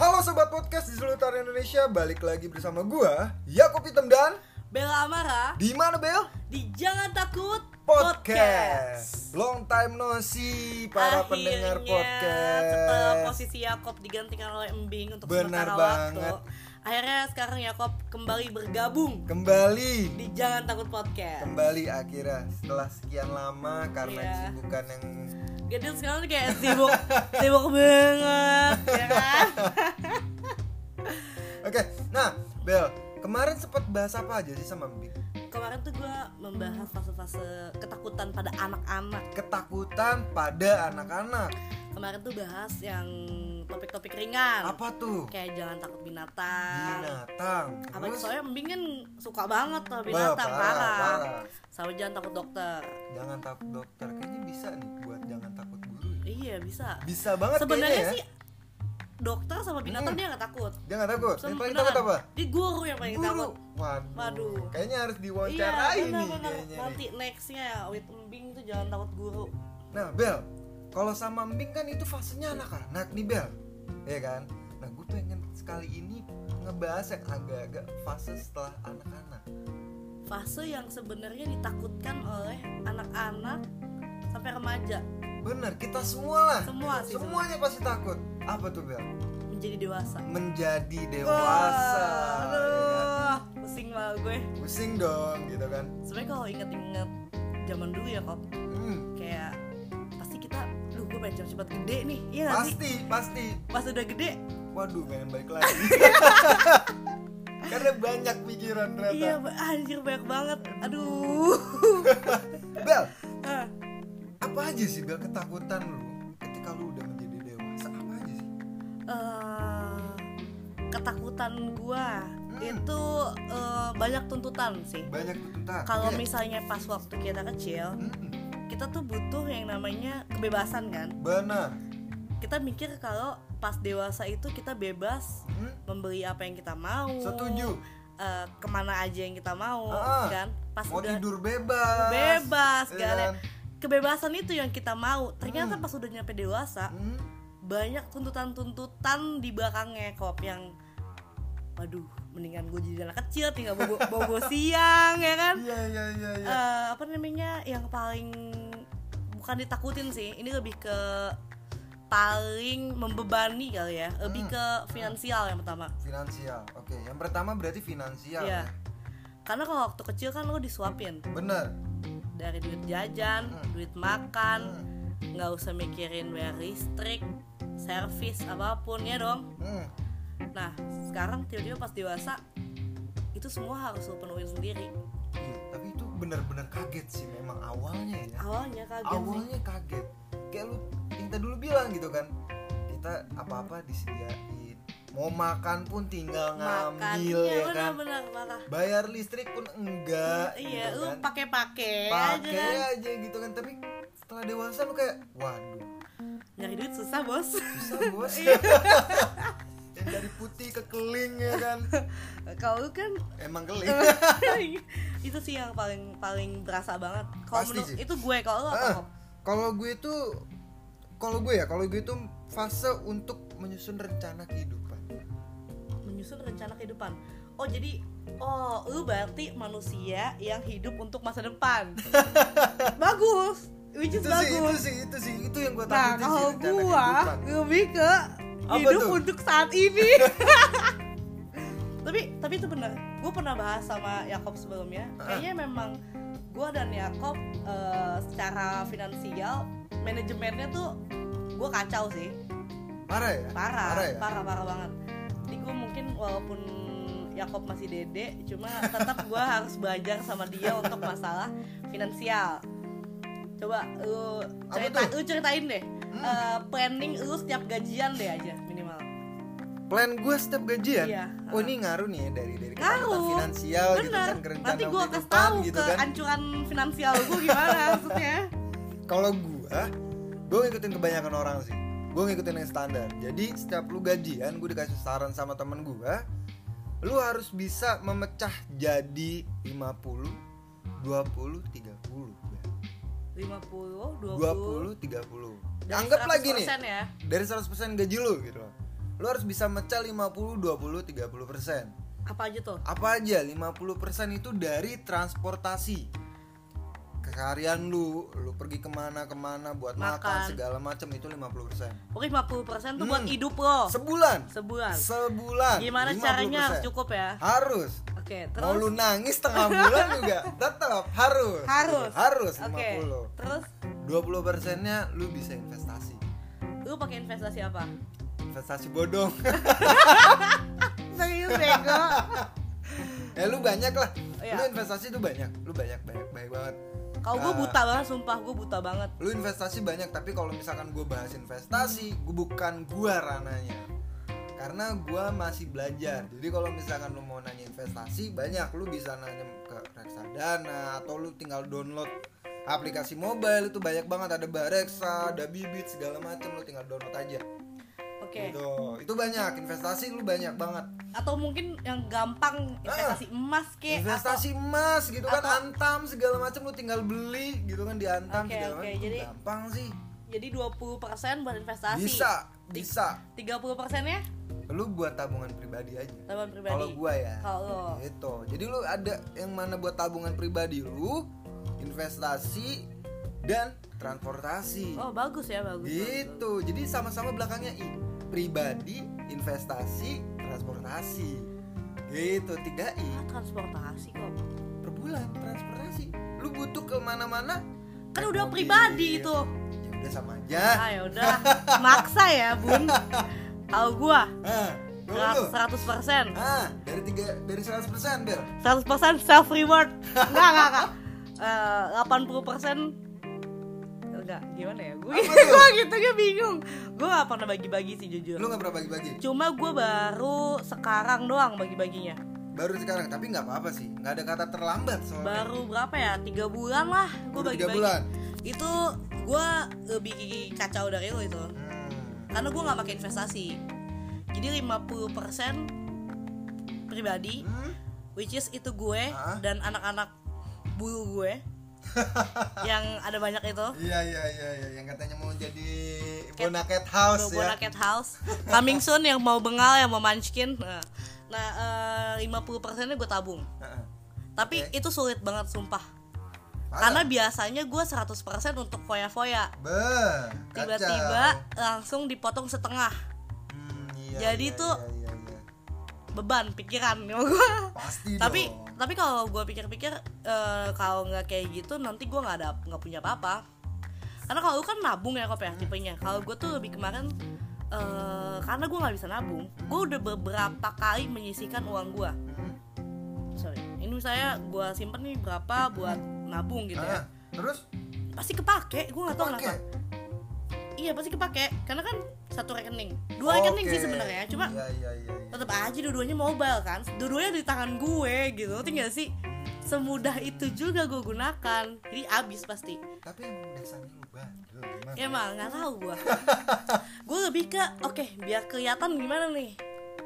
Halo sobat podcast di seluruh Indonesia, balik lagi bersama gua Yakob Hitam dan Bella Amara di mana Bel? di Jangan Takut Podcast. Long time no see para Akhirnya, pendengar podcast. setelah posisi Yakob digantikan oleh Embing untuk Benar sementara banget. waktu Akhirnya sekarang Yakob kembali bergabung Kembali, di Jangan Takut Podcast kembali akhirnya setelah sekian lama karena Iya. kesibukan yang Gadil sekarang kayak sibuk Sibuk banget ya kan? Oke, nah Bel, kemarin sempat bahas apa aja sih sama Mbik? Kemarin tuh gue membahas fase-fase ketakutan pada anak-anak Ketakutan pada anak-anak. Kemarin tuh bahas yang topik-topik ringan Apa tuh? Kayak jangan takut binatang Binatang. apa Terus? soalnya Mbing kan suka banget tuh binatang parah, parah, parah. sama jangan takut dokter Jangan takut dokter. Kayaknya bisa nih iya bisa Bisa banget sebenarnya ya. sih dokter sama binatang Hmm. dia nggak takut Dia nggak takut. Yang Sama paling beneran. takut apa? di guru yang paling Guru. takut Waduh. Waduh. Kayaknya harus iya diwawancarai nih benar-benar kayaknya nanti nih. nextnya with Mbing tuh jangan takut guru Nah, Bel, kalau sama Mbing kan itu fasenya anak-anak nih, Bel. Iya kan? Nah, gue pengen sekali ini ngebahas yang agak-agak fase setelah anak-anak. fase yang sebenarnya ditakutkan oleh anak-anak sampai remaja Bener, kita semua lah. Semua sih, Semuanya pasti takut. Apa tuh, Bel? menjadi dewasa Menjadi dewasa. Wah, ya kan? aduh pusing lah gue Pusing dong, gitu kan? sebenarnya kalau inget-inget zaman dulu ya kok Hmm, kayak pasti kita lu gue pengen cepet-cepet gede nih iya gak sih pasti, pasti. pas udah gede Waduh, pengen balik lagi. Karena banyak pikiran ternyata. iya anjir banyak banget aduh Bel, Ah, apa aja sih Bel ketakutan lu ketika lu udah menjadi dewasa? Apa aja sih? eh, ketakutan gua Hmm. itu eh, banyak tuntutan sih Banyak tuntutan. kalau Iya. misalnya pas waktu kita kecil Mm-mm. kita tuh butuh yang namanya kebebasan kan Benar. kita mikir kalau pas dewasa itu kita bebas Hmm? membeli apa yang kita mau Setuju. eh, ke mana aja yang kita mau Ah, kan pas Mau udah tidur bebas. bebas gak ada kan? Kebebasan itu yang kita mau ternyata Hmm. pas udah nyampe dewasa Hmm? banyak tuntutan-tuntutan di belakangnya kop yang waduh mendingan gue jadi anak kecil tinggal bobo, bobo siang ya kan Iya iya iya iya. Eh, apa namanya yang paling bukan ditakutin sih ini lebih ke paling membebani kali ya lebih Hmm. ke finansial yang pertama Finansial. Oke, yang pertama berarti finansial. Iya. ya. karena kalau waktu kecil kan lo disuapin Bener. Dari duit jajan Hmm. duit makan Hmm. nggak usah mikirin bayar listrik servis apa pun ya dong Hmm. nah sekarang tiba-tiba pas dewasa itu semua harus lo penuhin sendiri Iya, tapi itu benar-benar kaget sih memang awalnya ya. awalnya kaget sih awalnya kaget kayak lu kita dulu bilang gitu kan kita apa-apa disediain mau makan pun tinggal makan ngambil iya ya kan? parah. Bayar listrik pun enggak iya gitu lu kan. aja pakai kan? aja gitu kan tapi setelah dewasa lu kayak waduh. Nyari duit susah bos. Susah bos. Iya. yang dari putih ke keling ya kan? Kalau lu kan emang keling. Itu sih yang paling paling berasa banget. Kalau menurut sih. itu gue kalau lu apa Ah, kalau gue itu kalau gue ya kalau gue itu fase untuk menyusun rencana kehidupan menyusun rencana kehidupan. Oh jadi oh lu berarti manusia yang hidup untuk masa depan. Bagus. Which is itu sih itu bagus. sih itu sih itu yang gue nah kalau kehidupan. lebih ke hidup tuh? untuk saat ini. Tapi tapi itu benar gue pernah bahas sama Yakob sebelumnya. Kayaknya memang gue dan Yakob eh, secara finansial manajemennya tuh gue kacau sih. Parah ya? Parah parah ya? parah parah banget. gue mungkin walaupun Yakob masih dede cuma tetap gue harus belajar sama dia untuk masalah finansial. Coba lu cerita lu ceritain deh Hmm. eh, planning lu setiap gajian deh aja minimal. Plan gue setiap gajian? Iya, oh ah. ini ngaruh nih ya dari dari Ngaruh. finansial gitu bener. kan ke rencana nanti gue kasih tahu gitu ke kan. ancuran finansial gue gimana maksudnya. Kalau gue gue ngikutin kebanyakan orang sih gue ngikutin yang standar. Jadi setiap lu gajian gue dikasih saran sama temen gue lu harus bisa memecah jadi 50 20 30 50 20, 20 30 dari anggap lagi nih 100% ya. dari 100% gaji lu gitu loh. Lu harus bisa mecah 50 20 30 persen. Apa aja tuh? apa aja 50% itu dari transportasi keharian lu lu pergi ke mana ke mana buat makan, Makan. segala macam itu 50% Oke 50% tuh buat Hmm. hidup lo. Sebulan? Sebulan. Sebulan? Gimana 50%. caranya? harus cukup ya? harus. Oke mau lu terus? nangis tengah bulan juga tetap harus. Harus? Harus Oke 50 Terus? 20 persennya lu bisa investasi. Lu pakai investasi apa? investasi bodong. Serius bego ya lu banyak lah. Iya. lu investasi tuh banyak. Lu banyak banyak banyak banget Kalau gue Ah. buta banget sumpah gue buta banget. Lu investasi banyak tapi kalau misalkan gue bahas investasi gue bukan gua rananya. Karena gua masih belajar. Jadi kalau misalkan lu mau nanya investasi banyak. Lu bisa nanya ke reksadana atau lu tinggal download aplikasi mobile itu banyak banget. Ada bareksa ada bibit segala macam lu tinggal download aja Oke. Gitu. Itu banyak investasi lu banyak banget. Atau mungkin yang gampang investasi emas kek investasi emas gitu kan atau- antam segala macam lu tinggal beli gitu kan di antam Oke, segala macam jadi- gampang sih. atau- Jadi 20% buat investasi. Bisa bisa. 30% ya? Lu buat tabungan pribadi aja. Tabungan pribadi. Kalau gua ya. Kalau lo. Gitu. Jadi lu ada yang mana buat tabungan pribadi lu investasi dan transportasi. Oh bagus ya bagus bagus, gitu. jadi sama-sama belakangnya i pribadi investasi transportasi. Gitu tiga i. Ah, transportasi kok. Per bulan transportasi. Lu butuh ke mana-mana? Kan udah mobil. pribadi itu. Ya udah sama aja. Ah ya udah. Maksa ya bun. Kalau gua? Ah seratus persen. Ah dari tiga dari 100% bel seratus persen self reward enggak enggak. Enggak delapan puluh persen. Enggak gimana ya gue gue gitu gue bingung gue gak pernah bagi-bagi sih jujur. Lu nggak pernah bagi-bagi? Cuma gue baru sekarang doang bagi-baginya. Baru sekarang tapi nggak apa-apa sih. Nggak ada kata terlambat soalnya. Baru berapa ya? Tiga bulan lah gue Baru tiga bagi-bagi. bulan? Itu gue lebih kacau dari lo itu. Hmm. karena gue nggak pakai investasi. Jadi 50% pribadi Hmm? which is itu gue Ah. dan anak-anak bulu gue yang ada banyak itu. Iya iya iya iya. Yang katanya mau jadi Cat- Bona Cat House Bona ya. Cat House. Coming soon yang mau bengal yang mau munchkin. Nah, nah eh, 50 persennya gue tabung. Tapi Oke. itu sulit banget sumpah. Masa? karena biasanya gue 100% untuk foya-foya. Be, tiba-tiba langsung dipotong setengah. Hmm, iya, Jadi iya, tuh- iya, iya, iya. beban pikiran gue pasti tapi dong. Tapi kalau gue pikir-pikir eh, kalau nggak kayak gitu nanti gue nggak ada nggak punya apa-apa. Karena kalau lu kan nabung ya kok ya tipenya. Kalau gue tuh lebih kemarin eh, karena gue nggak bisa nabung gue udah beberapa kali menyisihkan uang gue sorry ini misalnya gue simpen nih berapa buat nabung gitu ya. Ah, terus? Pasti kepake gue nggak tahu kenapa. Iya pasti kepake. Karena kan satu rekening. Dua rekening sih sebenarnya cuma iya iya, iya. Tetap aja dua-duanya mobile kan. Dua-duanya di tangan gue gitu. Tinggal sih? Semudah itu juga gue gunakan. Jadi abis pasti. Tapi emang dasarnya lu bandel gimana? Emang nggak tahu gue gue lebih ke oke biar kelihatan gimana nih?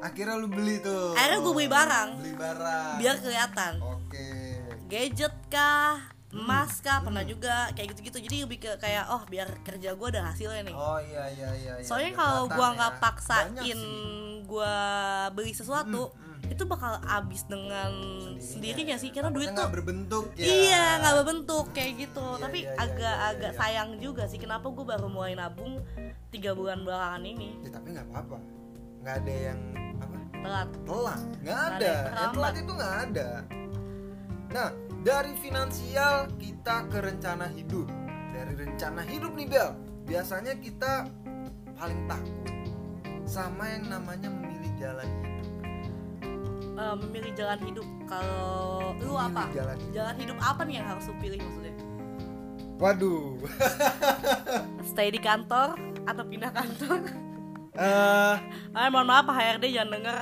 Akhirnya lu beli tuh. Akhirnya gua beli barang. beli barang. Biar kelihatan. Oke. Gadget kah? Emas kah? Pernah juga. Kayak gitu-gitu. Jadi lebih ke kayak oh biar kerja gue ada hasilnya nih. Oh iya iya iya iya. soalnya kalau gua ya. nggak paksain gua beli sesuatu Hmm, itu bakal abis dengan sendirinya, sih karena duit tuh berbentuk ya? Iya nggak berbentuk kayak gitu. Iya, Tapi iya, iya, agak-agak iya, iya. sayang juga sih Kenapa gue baru mulai nabung tiga bulan belakangan ini? Ya, tapi nggak apa-apa. Nggak ada yang apa? Telat. Telat. Nggak ada. ada yang telat itu nggak ada. Nah dari finansial kita ke rencana hidup. Dari rencana hidup nih Bel. Biasanya kita paling takut sama yang namanya memilih jalan hidup Eh, Memilih jalan hidup Kalau lu apa? jalan hidup. Jalan hidup apa nih yang harus lu pilih maksudnya? waduh Stay di kantor atau pindah kantor? Eh, Ah, mohon maaf HRD jangan denger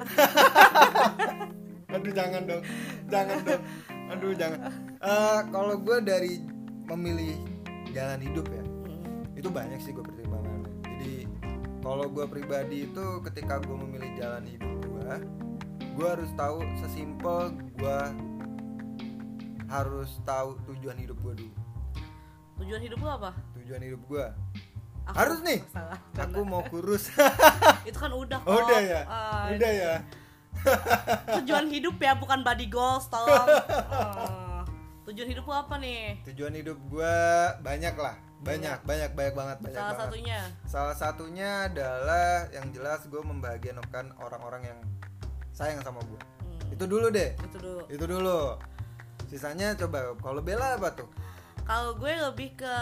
aduh jangan dong jangan dong aduh jangan Eh, kalau gue dari memilih jalan hidup ya Hmm. itu banyak sih gue pertimbangannya jadi kalau gue pribadi itu ketika gue memilih jalan hidup gue gue harus tahu sesimpel gue harus tahu tujuan hidup gue dulu Tujuan hidup lu apa? tujuan hidup gue Aku Harus nih. salah Aku mau kurus. itu kan udah kok udah ya. Ah, Udah ya. tujuan hidup ya bukan body goals tolong Ah, tujuan hidup lu apa nih Tujuan hidup gua banyak lah. Banyak, banyak, banyak banget, banyak salah banget. satunya Salah satunya adalah yang jelas gue membahagiakan orang-orang yang sayang sama gue. Hmm, Itu dulu deh. itu dulu Itu dulu. Sisanya coba kalau Bella apa tuh? kalau gue lebih ke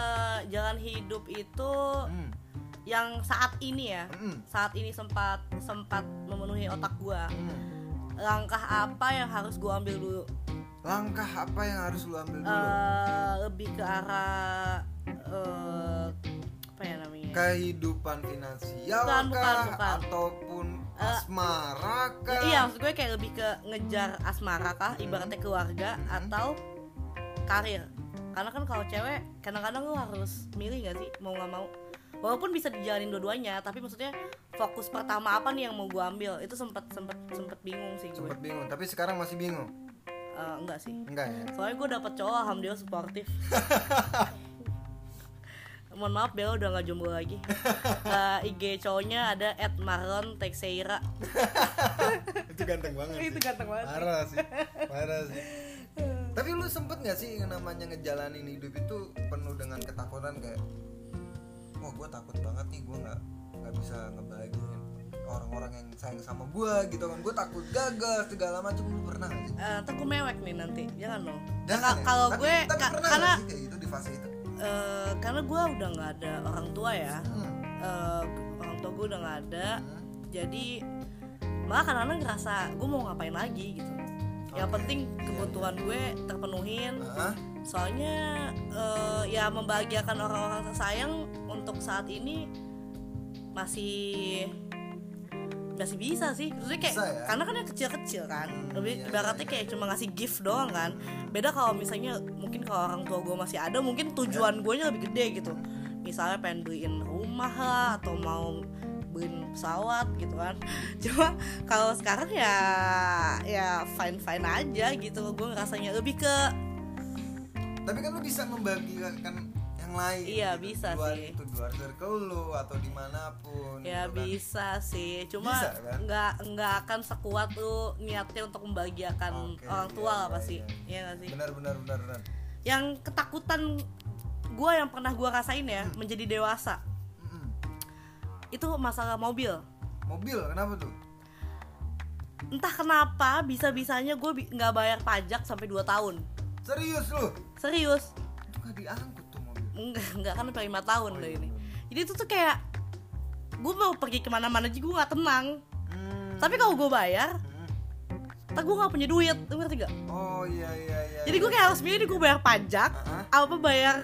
jalan hidup itu Hmm. yang saat ini ya Hmm. saat ini sempat sempat memenuhi otak gue Hmm. langkah apa yang harus gue ambil dulu Langkah apa yang harus lu ambil dulu? Eh, lebih ke arah eh, apa ya namanya Kehidupan finansial Bukan, bukan, kah? bukan. ataupun Eh, asmara kah? iya maksud gue kayak lebih ke ngejar asmara kah ibaratnya keluarga Hmm. atau karir karena kan kalau cewek kadang-kadang lu harus milih gak sih mau nggak mau walaupun bisa dijalanin dua-duanya tapi maksudnya fokus pertama apa nih yang mau gue ambil itu sempet sempet sempet bingung sih gue Sempet bingung, tapi sekarang masih bingung. Eh, enggak sih Enggak ya? soalnya gue dapet cowok alhamdulillah suportif mohon maaf Bella udah nggak jomblo lagi Eh, IG cowoknya ada at Marlon Teixeira Itu ganteng banget. itu ganteng banget. Parah sih. Parah sih. Tapi lu sempet gak sih yang namanya ngejalanin hidup itu penuh dengan ketakutan kayak Wah gue takut banget nih gue nggak nggak bisa ngebahagiain orang-orang yang sayang sama gue gitu kan gue takut gagal segala macam lu pernah gak sih? Eh, ntar gue mewek nih nanti jangan dong Jangan ya? kalau gue tapi ka- pernah karena gak sih kayak gitu di fase itu? Eh, karena gue udah nggak ada orang tua ya Hmm. Eh, orang tua gue udah nggak ada Hmm. jadi malah kadang-kadang ngerasa gue mau ngapain lagi gitu yang Oke, penting iya, kebutuhan gue terpenuhin Hah? soalnya eh, ya membahagiakan orang-orang tersayang untuk saat ini masih masih bisa sih. Maksudnya kayak Bisa ya? karena kan yang kecil-kecil kan. Hmm, lebih iya, ibaratnya iya, kayak cuma ngasih gift doang kan. Beda kalau misalnya mungkin kalau orang tua gue masih ada mungkin tujuan gue nya lebih gede gitu. Misalnya pengen beliin rumah lah atau mau beliin pesawat gitu kan. Cuma kalau sekarang ya ya fine fine aja gitu. Gue ngerasanya lebih ke Tapi kan lu bisa membagikan yang lain. Iya, gitu. bisa di luar sih. Itu di luar circle lu atau di mana pun. ya gitu kan. bisa sih cuma Bisa, kan? nggak nggak akan sekuat lu niatnya untuk membahagiakan Oke, orang iya, tua lah iya, pasti iya. Iya nggak sih Benar benar benar benar. yang ketakutan gue yang pernah gue rasain ya Hmm. menjadi dewasa Mm-mm. itu masalah mobil Mobil kenapa tuh? entah kenapa bisa bisanya gue nggak bayar pajak sampai 2 tahun Serius lu? serius Itu gak diangkut tuh. Enggak enggak kan sampai lima tahun Oh, udah iya, ini jadi itu tuh kayak gue mau pergi ke mana-mana aja gue nggak tenang Hmm. tapi kalau gue bayar Hmm. tak gue nggak punya duit lu ngerti gak Oh iya iya iya. jadi gue kayak harus milih gue bayar pajak Ah, apa bayar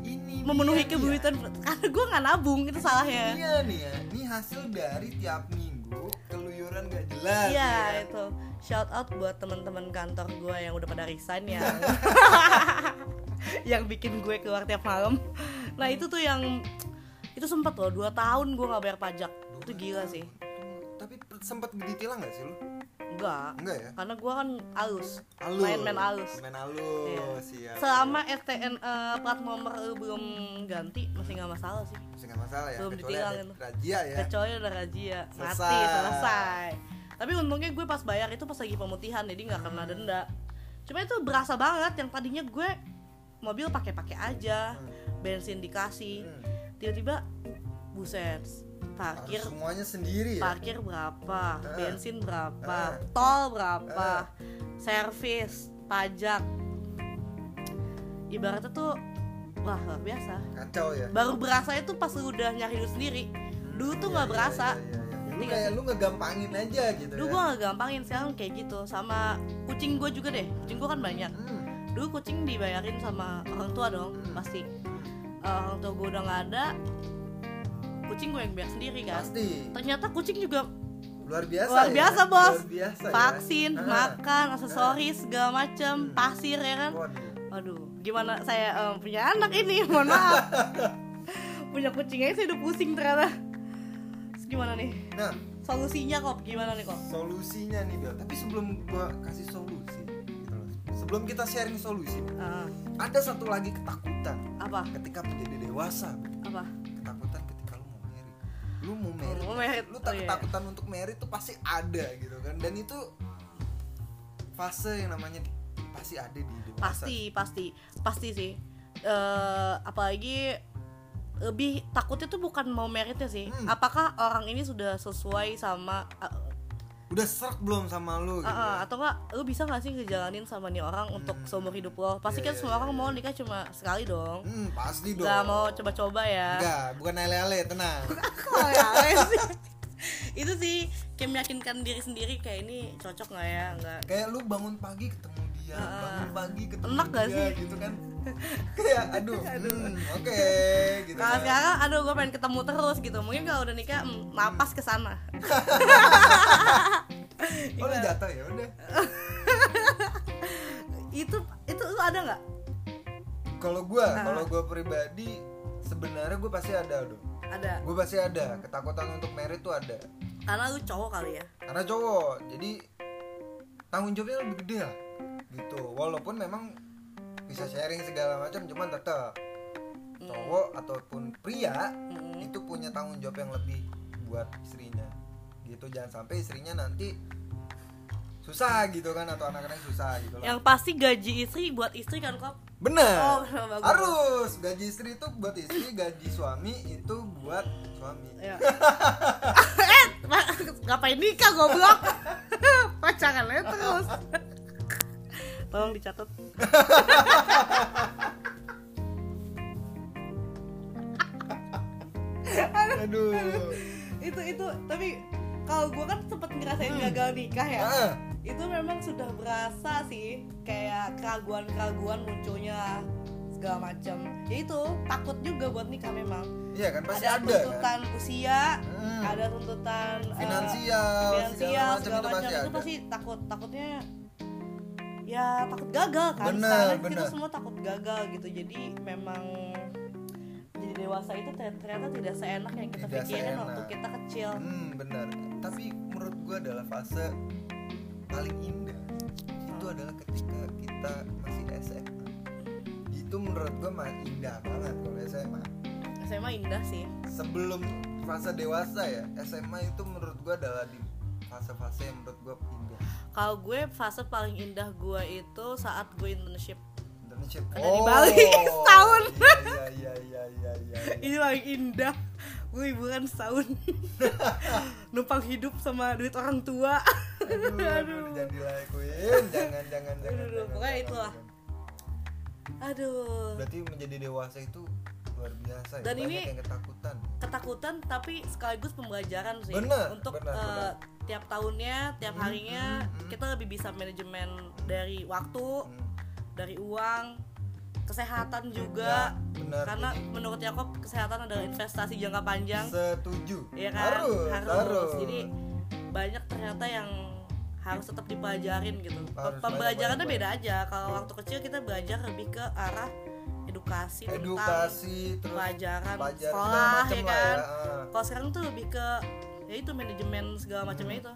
ini memenuhi kebutuhan karena gue nggak nabung itu salahnya Iya nih ya. Ini hasil dari tiap minggu keluyuran gak jelas. iya ya. itu shout out buat teman-teman kantor gue yang udah pada resign ya yang bikin gue keluar tiap malam nah itu tuh yang itu sempet loh dua tahun gue nggak bayar pajak itu gila sih Tapi sempat ditilang gak sih lu? enggak Enggak ya? karena gue kan halus Halus. main-main halus Main halus. Iya. selama STN eh, plat nomor lu belum ganti masih nggak masalah sih Masih nggak masalah ya. Belum kecuali ditilang ada itu. Razia ya. kecuali udah razia mati Selesai. selesai tapi untungnya gue pas bayar itu pas lagi pemutihan jadi nggak kena denda cuma itu berasa banget yang tadinya gue mobil pakai-pakai aja bensin dikasih Hmm. tiba-tiba buset Harus parkir semuanya sendiri ya. parkir berapa Ah. bensin berapa Ah. tol berapa Ah. servis pajak ibaratnya tuh wah luar biasa Kacau ya. baru berasa itu pas lu udah nyari duit sendiri dulu tuh Iya, nggak iya, berasa iya, iya, iya. Lu nggak kayak lu ngegampangin aja gitu dulu ya. gue gak gampangin sekarang kayak gitu sama kucing gue juga deh kucing gue kan banyak Hmm. Dulu kucing dibayarin sama orang tua dong Hmm. pasti Eh, orang tua gue udah nggak ada kucing gue yang bayar sendiri kan Pasti. ternyata kucing juga Luar biasa luar ya. biasa bos Luar biasa ya. vaksin Ah. makan aksesoris segala macem Hmm. pasir ya kan Waduh. Gimana saya em, punya anak ini, mohon maaf. punya kucing aja saya udah pusing ternyata. Terus gimana nih? Nah, Solusinya kok gimana nih kok? solusinya nih Bel. Tapi sebelum gua kasih solusi. Sebelum kita sharing solusi, Ah, ada satu lagi ketakutan apa? ketika menjadi dewasa. Apa? ketakutan ketika lu mau merit lu mau merit merit, lu oh tak iya. ketakutan untuk merit tuh pasti ada gitu kan dan itu fase yang namanya pasti ada di dewasa pasti pasti pasti sih Eh apalagi lebih takutnya tuh bukan mau meritnya sih Hmm. apakah orang ini sudah sesuai sama uh, udah serak belum sama lu gitu? Uh, atau enggak lu bisa gak sih ngejalanin sama nih orang untuk Hmm. seumur hidup lo? Pasti Iya, kan iya, semua iya, orang iya. mau nikah cuma sekali dong. Hmm pasti dong. Gak mau coba-coba ya. Enggak bukan ale-ale tenang. Oh, ya, sih. itu sih kayak meyakinkan diri sendiri kayak ini cocok nggak ya? Nggak. Kayak lu bangun pagi ketemu dia Ah. bangun pagi ketemu Enak gak sih? gitu kan. Kayak aduh, hmm, oke gitu kalau kan. sekarang aduh gue pengen ketemu terus gitu. Mungkin kalau udah nikah hmm, napas ke sana. Oh lu jatuh ya udah. Itu itu lu ada nggak kalau gua Ah. kalau gua pribadi sebenarnya gua pasti ada dong ada. Gue pasti ada. Ketakutan untuk merit tuh ada. Karena lu cowok kali ya? Karena cowok. Jadi tanggung jawabnya lebih gede lah gitu. Walaupun memang bisa sharing segala macam cuman tetap cowok ataupun pria Mm-mm. itu punya tanggung jawab yang lebih buat istrinya. Gitu. Jangan sampai istrinya nanti susah gitu kan atau anak-anak susah gitu lah yang pasti gaji istri buat istri kan kok? Benar Oh, bagus. harus. Gaji istri itu buat istri gaji suami itu buat suami. Ya. eh ngapain nikah goblok? Pacaran terus tolong dicatat. Aduh. Itu itu tapi kalau gue kan sempet ngerasain gagal nikah ya. Itu memang sudah berasa sih kayak keraguan keraguan munculnya segala macam ya itu takut juga buat nikah memang. Iya kan pasti ada ada, tuntutan kan? usia Hmm. ada tuntutan eh, finansial, finansial segala segala macam itu itu pasti takut takutnya ya takut gagal kan? Bener, sekarang kita bener. semua takut gagal gitu. Jadi memang jadi dewasa itu ter- ternyata tidak seenak yang kita Tidak pikirin seenak. waktu kita kecil. Hmm benar tapi menurut gua adalah fase paling indah itu Hmm. adalah ketika kita masih SMA itu menurut gua mah indah banget kalau SMA SMA indah sih. Sebelum fase dewasa ya SMA itu menurut gua adalah di fase-fase yang menurut gua indah. Kalau gue fase paling indah gue itu saat gue internship. Internship? Ada di Bali, setahun. iya iya iya iya iya. ini paling indah. Gue liburan setahun. Numpang hidup sama duit orang tua. Aduh, aduh, jangan dilakuin. Jangan jangan jangan, Aduh, jangan, pokoknya jangan, itulah. aduh. Berarti menjadi dewasa itu luar biasa ya. Dan banyak ini- yang ketakutan ketakutan tapi sekaligus pembelajaran sih. Bener, untuk bener, eh, bener. tiap tahunnya tiap Hmm, harinya hmm, hmm. kita lebih bisa manajemen dari waktu Hmm. dari uang kesehatan juga. Ya, benar. Karena menurut Yakob kesehatan adalah investasi jangka panjang. Setuju. Ya kan? Harus, harus. jadi banyak ternyata yang harus tetap dipelajarin gitu. Harus pembelajarannya banyak, beda aja. Kalau waktu kecil kita belajar lebih ke arah edukasi, tentang edukasi terus pelajaran pelajaran sekolah ya kan ya. Ah. kalau sekarang tuh lebih ke ya itu manajemen segala macamnya itu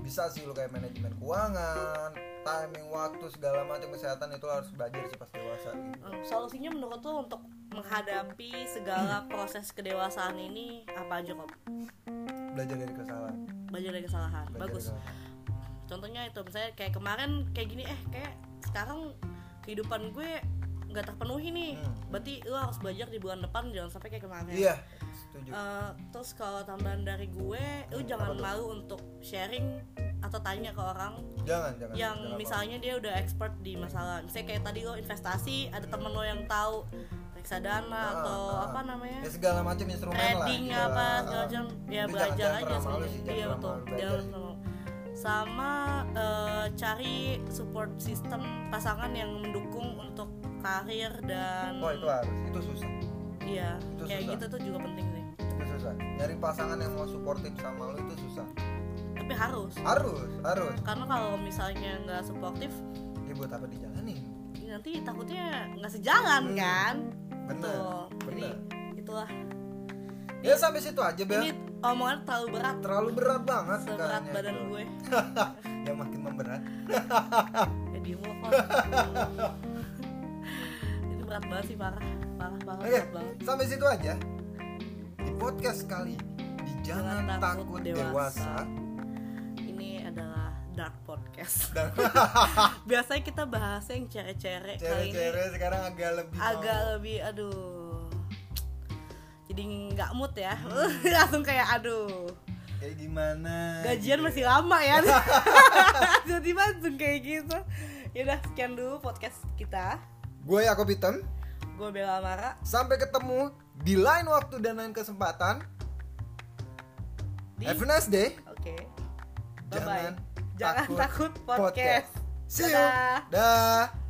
bisa sih lu kayak manajemen keuangan timing waktu segala macam kesehatan itu harus belajar sih pas dewasa gitu. Hmm, solusinya menurut tuh untuk menghadapi segala proses kedewasaan ini apa aja kok belajar dari kesalahan belajar dari kesalahan belajar bagus dari kesalahan. contohnya itu misalnya kayak kemarin kayak gini eh kayak sekarang kehidupan gue nggak terpenuhi nih. Hmm. berarti lo harus belajar di bulan depan jangan sampai kayak kemarin. Iya setuju. Eh, terus kalau tambahan dari gue lu jangan tuh? malu untuk sharing atau tanya ke orang jangan jangan yang jangan misalnya dia udah expert di masalah. Misalnya kayak tadi lo investasi ada temen lo yang tahu reksadana Ah, atau ah. apa namanya? Ya segala macam instrumen lah trading gitu apa segala macam. Ya Itu belajar jangan- jangan aja sih, jangan iya betul. jangan sama eh, cari support system pasangan yang mendukung untuk karir dan oh itu harus. Itu susah. Iya itu kayak susah. gitu tuh juga penting sih. Itu susah. Nyari pasangan yang mau suportif sama lu itu susah. Tapi harus. Harus harus. Karena kalau misalnya nggak suportif ya buat apa dijalanin? nanti takutnya nggak sejalan Hmm, kan? Bener Betul. jadi itulah. Ya sampai situ aja Bel. Ini omongan terlalu berat. Terlalu berat banget seberat kayaknya badan itu. gue. Yang makin memberat. Ya lo kok ini berat banget sih parah parah parah oke berat banget sampai situ aja di podcast kali di jangan, Jangan takut, Takut dewasa, Dewasa. Ini adalah dark podcast. dan Biasanya kita bahas yang cere-cere kali ini sekarang agak lebih agak mau. lebih aduh. Jadi nggak mood ya. Langsung kayak aduh. kayak gimana Gajian gitu masih ya. lama ya. Jadi langsung kayak gitu. Yaudah sekian dulu podcast kita. Gue Yakob Hitam Gue Bella Mara. sampai ketemu di lain waktu dan lain kesempatan Di have a nice day Oke. Bye Jangan bye. Jangan takut takut podcast. See you. Dadah. Dah.